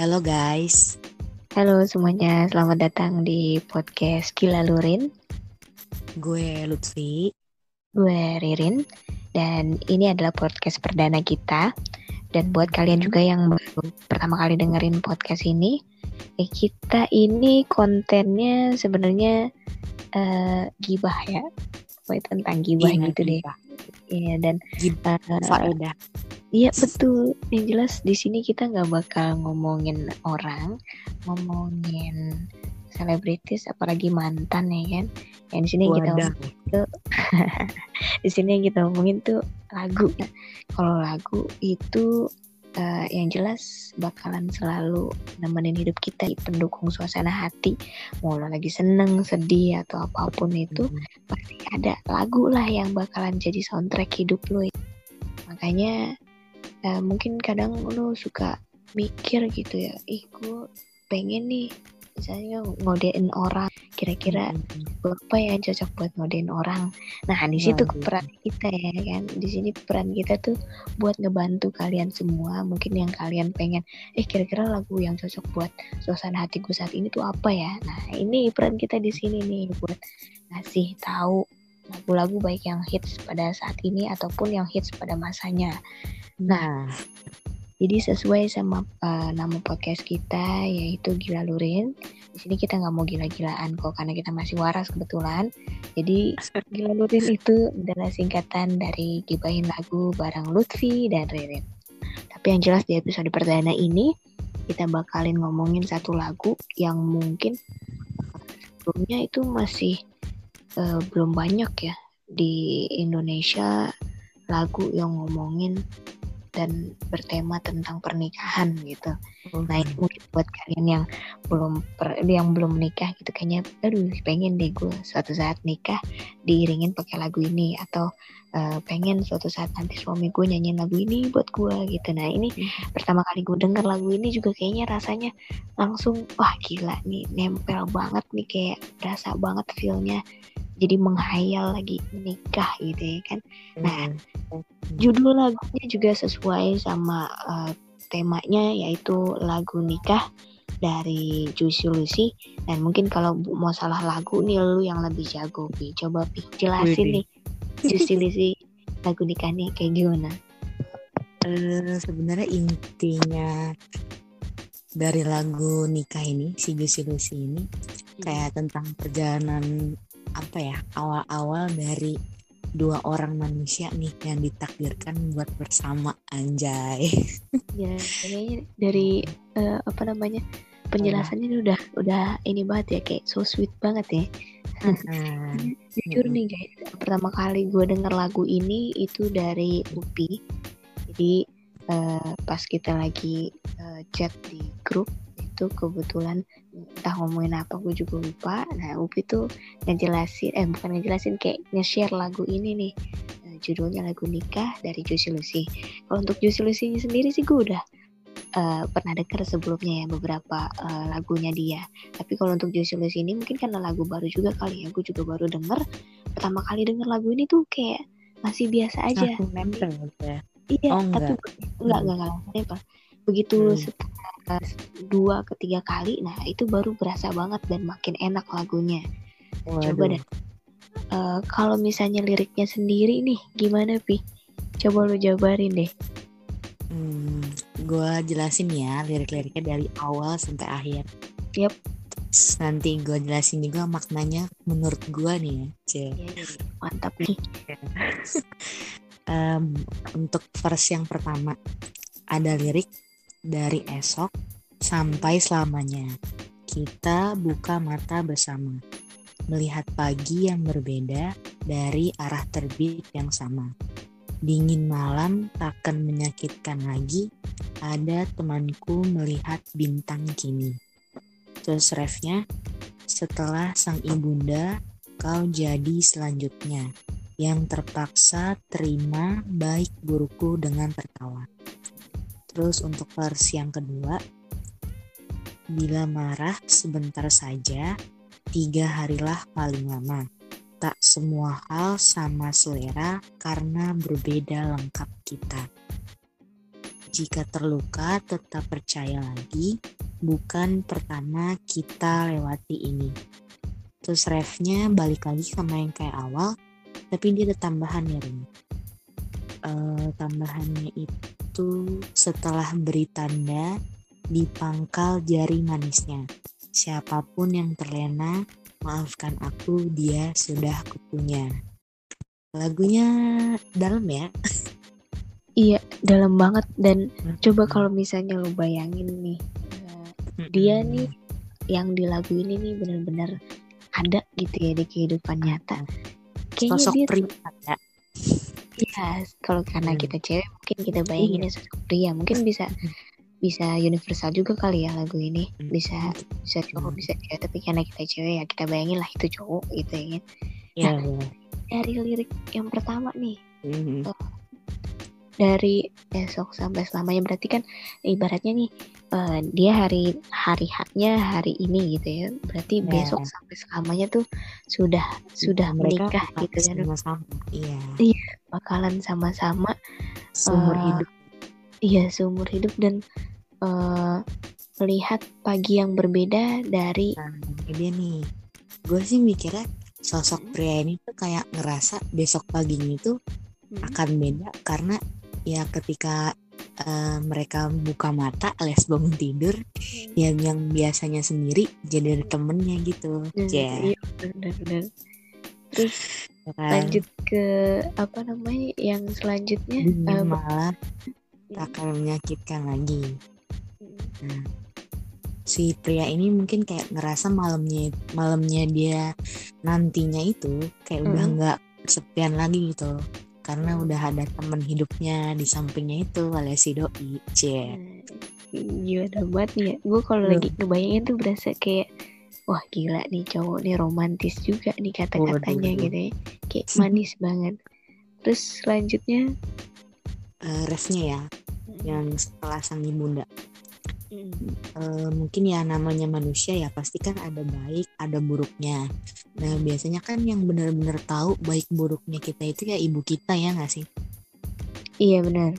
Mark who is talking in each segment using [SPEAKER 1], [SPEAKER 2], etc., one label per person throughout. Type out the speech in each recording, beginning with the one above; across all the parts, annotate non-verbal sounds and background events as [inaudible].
[SPEAKER 1] Halo guys.
[SPEAKER 2] Halo semuanya, selamat datang di podcast Gila Lurin.
[SPEAKER 1] Gue Lutfi.
[SPEAKER 2] Gue Ririn. Dan ini adalah podcast perdana kita. Dan buat kalian juga yang baru pertama kali dengerin podcast ini, eh, kita ini kontennya sebenarnya uh, gibah ya. Pokoknya tentang gibah iya, gitu deh. Iya dan
[SPEAKER 1] gibah uh,
[SPEAKER 2] Iya betul. Yang jelas di sini kita nggak bakal ngomongin orang, ngomongin selebritis, apalagi mantan ya kan. Yang di sini kita ngomongin tuh, [laughs] di sini yang kita ngomongin tuh lagu. Kalau lagu itu uh, yang jelas bakalan selalu nemenin hidup kita pendukung suasana hati mau lo lagi seneng sedih atau apa pun itu mm -hmm. pasti ada lagu lah yang bakalan jadi soundtrack hidup lo makanya uh, mungkin kadang lu suka mikir gitu ya ih gue pengen nih misalnya ngodein orang kira-kira hmm. apa ya yang cocok buat ngodein orang? Nah di situ nah, peran kita ya kan? Di sini peran kita tuh buat ngebantu kalian semua. Mungkin yang kalian pengen eh kira-kira lagu yang cocok buat suasana hatiku saat ini tuh apa ya? Nah ini peran kita di sini nih buat ngasih tahu lagu-lagu baik yang hits pada saat ini ataupun yang hits pada masanya. Nah, jadi sesuai sama uh, nama podcast kita yaitu Gila Lurin. Di sini kita nggak mau gila-gilaan kok karena kita masih waras kebetulan. Jadi [laughs] Gila Lurin itu adalah singkatan dari gibahin lagu bareng Lutfi dan Ririn. Tapi yang jelas di episode perdana ini kita bakalin ngomongin satu lagu yang mungkin sebelumnya itu masih uh, belum banyak ya di Indonesia lagu yang ngomongin dan bertema tentang pernikahan gitu. Oh. Nah itu mungkin buat kalian yang belum per, yang belum menikah gitu kayaknya, aduh pengen deh gue suatu saat nikah diiringin pakai lagu ini atau uh, pengen suatu saat nanti suami gue nyanyiin lagu ini buat gue gitu. Nah ini hmm. pertama kali gue denger lagu ini juga kayaknya rasanya langsung wah gila nih nempel banget nih kayak berasa banget feelnya jadi menghayal lagi menikah gitu ya kan. Nah, hmm. judul lagunya juga sesuai sama uh, temanya yaitu lagu nikah dari Juicy Lucy dan mungkin kalau mau salah lagu nih lu yang lebih jago Pi coba Pi jelasin nih Juicy Lucy lagu nikahnya kayak gimana
[SPEAKER 1] uh, sebenarnya intinya dari lagu nikah ini si Juicy Lucy ini hmm. kayak tentang perjalanan apa ya awal-awal dari dua orang manusia nih yang ditakdirkan buat bersama anjay.
[SPEAKER 2] Ya, kayaknya dari uh, apa namanya penjelasannya ini udah udah ini banget ya kayak so sweet banget ya. Hmm. [laughs] Jujur nih guys, pertama kali gue denger lagu ini itu dari Upi. Jadi uh, pas kita lagi uh, chat di grup itu kebetulan entah ngomongin apa gue juga lupa. Nah Upi tuh ngejelasin eh bukan ngejelasin kayak nge-share lagu ini nih. Nah, judulnya lagu nikah dari Juicy Lucy. Kalau untuk Juicy Lucy sendiri sih gue udah uh, pernah denger sebelumnya ya beberapa uh, lagunya dia. Tapi kalau untuk Juicy Lucy ini mungkin karena lagu baru juga kali ya gue juga baru denger. Pertama kali denger lagu ini tuh kayak masih biasa aja.
[SPEAKER 1] Aku nempel ya?
[SPEAKER 2] Iya oh, enggak. tapi enggak enggak enggak nempel begitu hmm. Dua ketiga kali nah itu baru berasa banget dan makin enak lagunya. Waduh. coba deh. Uh, kalau misalnya liriknya sendiri nih gimana pi? Coba lu jabarin deh.
[SPEAKER 1] Hmm, gue jelasin ya lirik-liriknya dari awal sampai akhir.
[SPEAKER 2] Yep.
[SPEAKER 1] Nanti gue jelasin juga maknanya menurut gue nih ya
[SPEAKER 2] Iya, iya. mantap nih [laughs]
[SPEAKER 1] um, untuk verse yang pertama ada lirik dari esok sampai selamanya. Kita buka mata bersama, melihat pagi yang berbeda dari arah terbit yang sama. Dingin malam takkan menyakitkan lagi, ada temanku melihat bintang kini. Terus refnya, setelah sang ibunda, kau jadi selanjutnya, yang terpaksa terima baik burukku dengan tertawa. Terus untuk versi yang kedua, bila marah sebentar saja, tiga harilah paling lama. Tak semua hal sama selera karena berbeda lengkap kita. jika terluka tetap percaya lagi, bukan pertama kita lewati ini. Terus refnya balik lagi sama yang kayak awal, tapi dia ada tambahan ya Rin. Uh, tambahannya itu setelah beri tanda di pangkal jari manisnya. Siapa pun yang terlena, maafkan aku, dia sudah kupunya. Lagunya dalam ya.
[SPEAKER 2] Iya, dalam banget dan hmm. coba kalau misalnya lo bayangin nih, hmm. dia nih yang di lagu ini nih benar-benar ada gitu ya di kehidupan nyata.
[SPEAKER 1] Kayaknya sosok dia.
[SPEAKER 2] Iya, kalau karena hmm. kita cewek mungkin kita bayangin iya. sosok pria, mungkin bisa bisa universal juga kali ya lagu ini. Hmm. Bisa bisa cowok, hmm. bisa cewek, tapi karena kita cewek ya kita bayangin lah itu cowok gitu ya kan. Nah, yeah. dari lirik yang pertama nih. Mm -hmm. Dari besok sampai selamanya. Berarti kan ibaratnya nih uh, dia hari hari haknya hari ini gitu ya. Berarti yeah. besok sampai selamanya tuh sudah sudah Mereka menikah gitu kan.
[SPEAKER 1] sama-sama iya.
[SPEAKER 2] Iya bakalan sama-sama
[SPEAKER 1] seumur uh, hidup.
[SPEAKER 2] iya seumur hidup dan uh, melihat pagi yang berbeda dari
[SPEAKER 1] nah, dia nih. Gue sih mikirnya sosok hmm. pria ini tuh kayak ngerasa besok paginya itu hmm. akan beda karena ya ketika uh, mereka buka mata alias bangun tidur hmm. yang yang biasanya sendiri jadi ada temennya gitu
[SPEAKER 2] hmm, ya iya, benar-benar terus ya kan? lanjut ke apa namanya yang selanjutnya
[SPEAKER 1] uh, malah tak akan menyakitkan lagi hmm. nah si pria ini mungkin kayak ngerasa malamnya malamnya dia nantinya itu kayak hmm. udah nggak sepian lagi gitu karena udah ada temen hidupnya di sampingnya itu alias si doi cie.
[SPEAKER 2] Gila banget nih ya. Gue kalau lagi ngebayangin tuh berasa kayak wah gila nih cowok nih romantis juga nih kata-katanya gitu ya. Kayak manis banget. Terus selanjutnya?
[SPEAKER 1] Uh, refnya ya yang setelah sang ibunda uh, mungkin ya namanya manusia ya pasti kan ada baik ada buruknya. Nah biasanya kan yang benar-benar tahu baik buruknya kita itu ya ibu kita ya nggak sih?
[SPEAKER 2] Iya benar.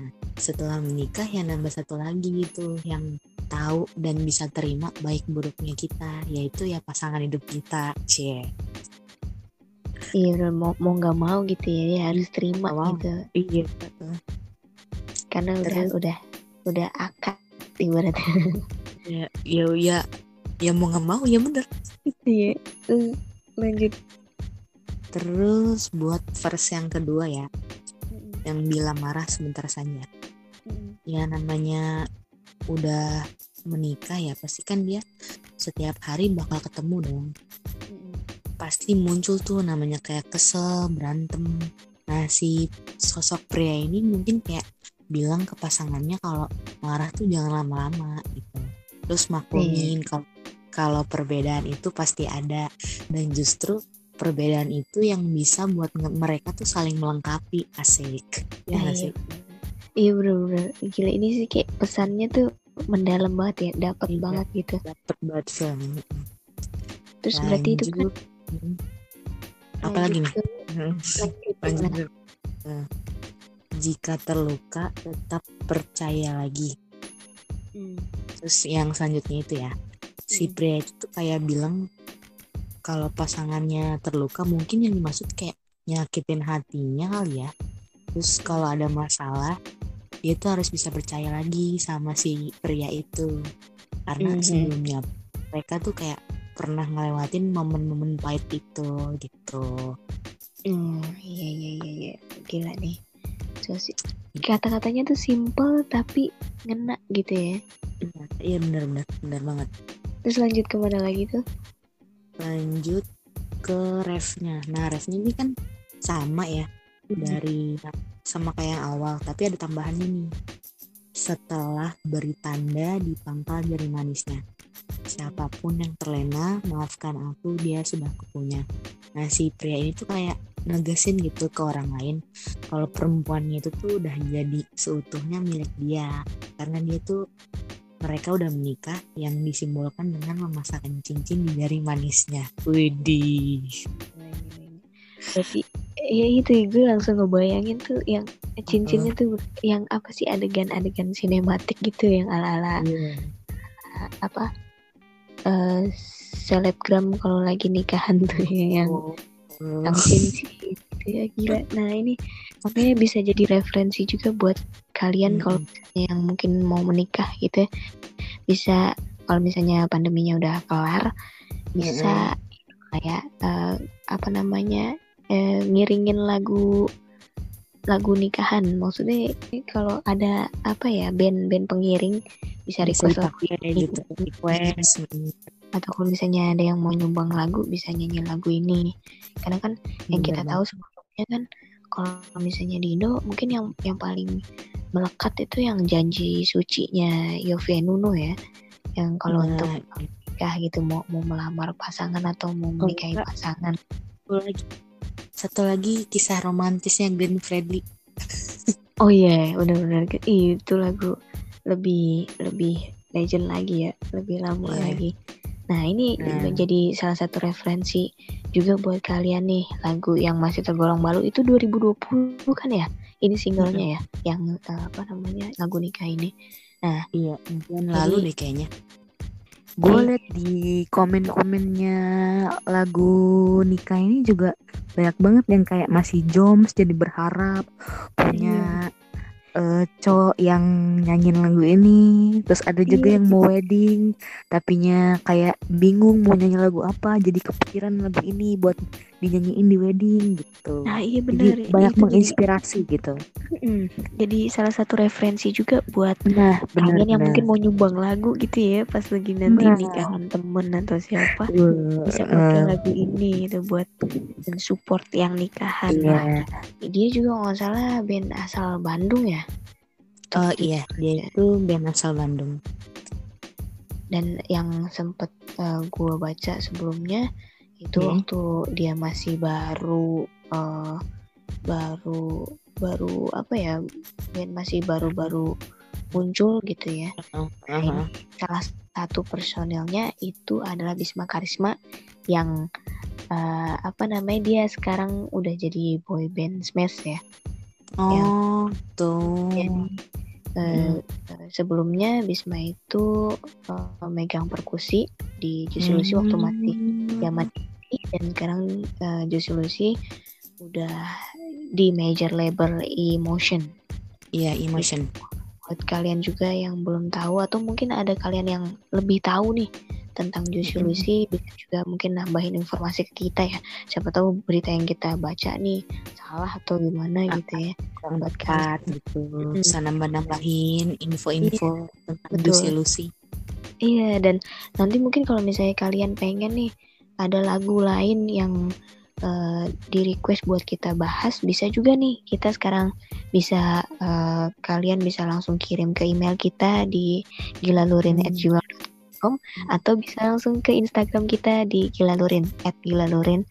[SPEAKER 1] Nah, setelah menikah ya nambah satu lagi gitu yang tahu dan bisa terima baik buruknya kita yaitu ya pasangan hidup kita cie.
[SPEAKER 2] Iya mau mau nggak mau gitu ya dia harus terima wow. gitu.
[SPEAKER 1] Iya
[SPEAKER 2] karena Terus, udah udah udah akad ibaratnya.
[SPEAKER 1] Ya ya ya ya mau nggak mau ya bener.
[SPEAKER 2] Iya lanjut.
[SPEAKER 1] Terus buat verse yang kedua ya mm. yang bila marah sebentar saja. Mm. ya namanya udah menikah ya pasti kan dia setiap hari bakal ketemu dong. Pasti muncul tuh namanya kayak kesel berantem. Nah si sosok pria ini mungkin kayak bilang ke pasangannya kalau marah tuh jangan lama-lama gitu. Terus maklumin kalau kalau perbedaan itu pasti ada. Dan justru perbedaan itu yang bisa buat mereka tuh saling melengkapi asik. Ya nah,
[SPEAKER 2] sih? Iya bener-bener. Gila ini sih kayak pesannya tuh mendalam banget ya dapat iya, banget gitu.
[SPEAKER 1] dapat banget film
[SPEAKER 2] terus Lanjut. berarti itu kan
[SPEAKER 1] hmm. apa lagi nih? lanjut, Nah jika terluka tetap percaya lagi hmm. terus yang selanjutnya itu ya si hmm. pria itu tuh kayak bilang kalau pasangannya terluka mungkin yang dimaksud kayak nyakitin hatinya kali ya terus kalau ada masalah dia tuh harus bisa percaya lagi sama si pria itu karena -hmm. sebelumnya mereka tuh kayak pernah ngelewatin momen-momen pahit itu gitu.
[SPEAKER 2] Hmm, iya iya iya iya. Gila nih sih? Kata-katanya tuh simple tapi ngena gitu ya.
[SPEAKER 1] Iya benar benar benar banget.
[SPEAKER 2] Terus lanjut ke mana lagi tuh?
[SPEAKER 1] Lanjut ke refnya. Nah refnya ini kan sama ya hmm. dari sama kayak yang awal tapi ada tambahannya nih. Setelah beri tanda di pangkal jari manisnya. Siapa pun yang terlena maafkan aku dia sudah kupunya. Nah si pria ini tuh kayak negesin gitu ke orang lain kalau perempuannya itu tuh udah jadi seutuhnya milik dia karena dia tuh mereka udah menikah yang disimbolkan dengan memasakkan cincin di jari manisnya. Widih.
[SPEAKER 2] Berarti ya itu gue langsung ngebayangin tuh yang cincinnya tuh yang apa sih adegan-adegan sinematik gitu yang ala-ala yeah. apa uh, selebgram kalau lagi nikahan tuh ya, yang oh. Cincin gitu ya gila. Nah ini makanya bisa jadi referensi juga buat kalian hmm. kalau yang mungkin mau menikah gitu ya. Bisa kalau misalnya pandeminya udah kelar bisa hmm. kayak uh, apa namanya uh, ngiringin lagu lagu nikahan. Maksudnya kalau ada apa ya band-band pengiring bisa request lagu gitu request atau kalau misalnya ada yang mau nyumbang lagu bisa nyanyi lagu ini karena kan yang kita tahu sebelumnya kan kalau misalnya di Indo mungkin yang yang paling melekat itu yang janji sucinya Yovie Nuno ya. Yang kalau nah. untuk nikah gitu mau mau melamar pasangan atau mau menikahi oh, pasangan.
[SPEAKER 1] satu lagi satu lagi kisah romantisnya Glenn Fredly. [laughs]
[SPEAKER 2] Oh iya yeah, benar-benar itu lagu lebih lebih legend lagi ya lebih lama yeah. lagi Nah ini hmm. jadi salah satu referensi juga buat kalian nih lagu yang masih tergolong baru itu 2020 kan ya ini singlenya ya yang uh, apa namanya lagu nikah ini.
[SPEAKER 1] Nah iya mungkin lalu deh kayaknya. Gue liat di komen-komennya lagu nikah ini juga banyak banget yang kayak masih joms jadi berharap punya iya uh, cowok yang nyanyiin lagu ini terus ada juga iya. yang mau wedding tapinya kayak bingung mau nyanyi lagu apa jadi kepikiran lagu ini buat dinyanyiin di wedding gitu.
[SPEAKER 2] Nah iya benar
[SPEAKER 1] jadi banyak menginspirasi jadi, gitu.
[SPEAKER 2] Mm, jadi salah satu referensi juga buat nah benar, kalian yang mungkin mau nyumbang lagu gitu ya pas lagi nanti nah. nikahan temen atau siapa uh, bisa pakai uh, lagu ini gitu buat support yang nikahan. Yeah. nah, dia juga nggak salah band asal Bandung ya?
[SPEAKER 1] Oh iya, dia itu band asal Bandung.
[SPEAKER 2] Dan yang sempet uh, eh, gue baca sebelumnya itu hmm. waktu dia masih baru uh, baru baru apa ya masih baru-baru muncul gitu ya. Uh -huh. salah satu personelnya itu adalah Bisma Karisma yang uh, apa namanya dia sekarang udah jadi boy band Smash ya.
[SPEAKER 1] Oh, yang, tuh. Jadi,
[SPEAKER 2] Uh, sebelumnya Bisma itu uh, megang perkusi di Lucy hmm. waktu masih zaman dan sekarang uh, Juicy Lucy udah di major label Emotion.
[SPEAKER 1] Iya, Emotion.
[SPEAKER 2] Buat kalian juga yang belum tahu atau mungkin ada kalian yang lebih tahu nih tentang Juicy Lucy bisa juga mungkin nambahin informasi ke kita ya siapa tahu berita yang kita baca nih salah atau gimana gitu ya
[SPEAKER 1] kurang tepat gitu hmm. bisa nambah nambahin info-info iya, tentang. Juicy Lucy
[SPEAKER 2] iya dan nanti mungkin kalau misalnya kalian pengen nih ada lagu lain yang uh, di request buat kita bahas bisa juga nih kita sekarang bisa uh, kalian bisa langsung kirim ke email kita di gilalurin@gmail.com atau bisa langsung ke Instagram kita di Gilalurin at Gilalurin.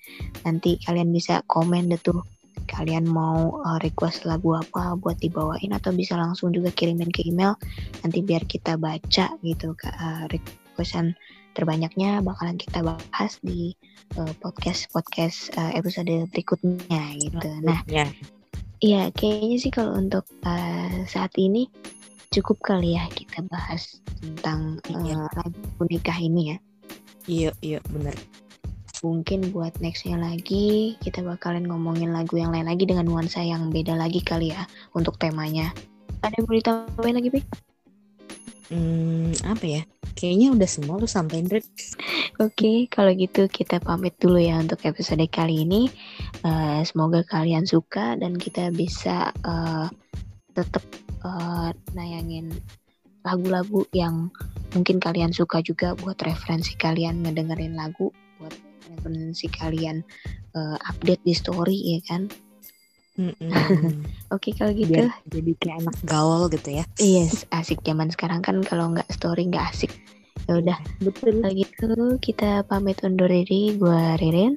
[SPEAKER 2] Nanti kalian bisa komen deh tuh kalian mau uh, request lagu apa buat dibawain atau bisa langsung juga kirimin ke email nanti biar kita baca gitu uh, requestan terbanyaknya bakalan kita bahas di uh, podcast podcast uh, episode berikutnya gitu. Nah, iya kayaknya sih kalau untuk uh, saat ini cukup kali ya kita bahas tentang iya. uh, lagu nikah ini ya.
[SPEAKER 1] Iya, iya benar.
[SPEAKER 2] Mungkin buat nextnya lagi kita bakalan ngomongin lagu yang lain lagi dengan nuansa yang beda lagi kali ya untuk temanya. Ada yang mau ditambahin lagi, Pik?
[SPEAKER 1] Hmm, apa ya? Kayaknya udah semua lu sampein, Oke,
[SPEAKER 2] okay, kalau gitu kita pamit dulu ya untuk episode kali ini. Uh, semoga kalian suka dan kita bisa uh, tetap uh, nayangin lagu-lagu yang mungkin kalian suka juga buat referensi kalian ngedengerin lagu buat referensi kalian uh, update di story ya kan mm [laughs] Oke okay, kalau gitu Biar
[SPEAKER 1] jadi kayak anak gaul gitu ya.
[SPEAKER 2] Yes, asik zaman sekarang kan kalau nggak story nggak asik. Ya udah, betul. Kalau gitu kita pamit undur diri. Gua Ririn.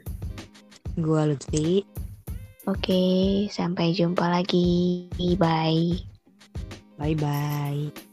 [SPEAKER 1] Gua Lutfi.
[SPEAKER 2] Oke, okay, sampai jumpa lagi. Bye.
[SPEAKER 1] Bye bye.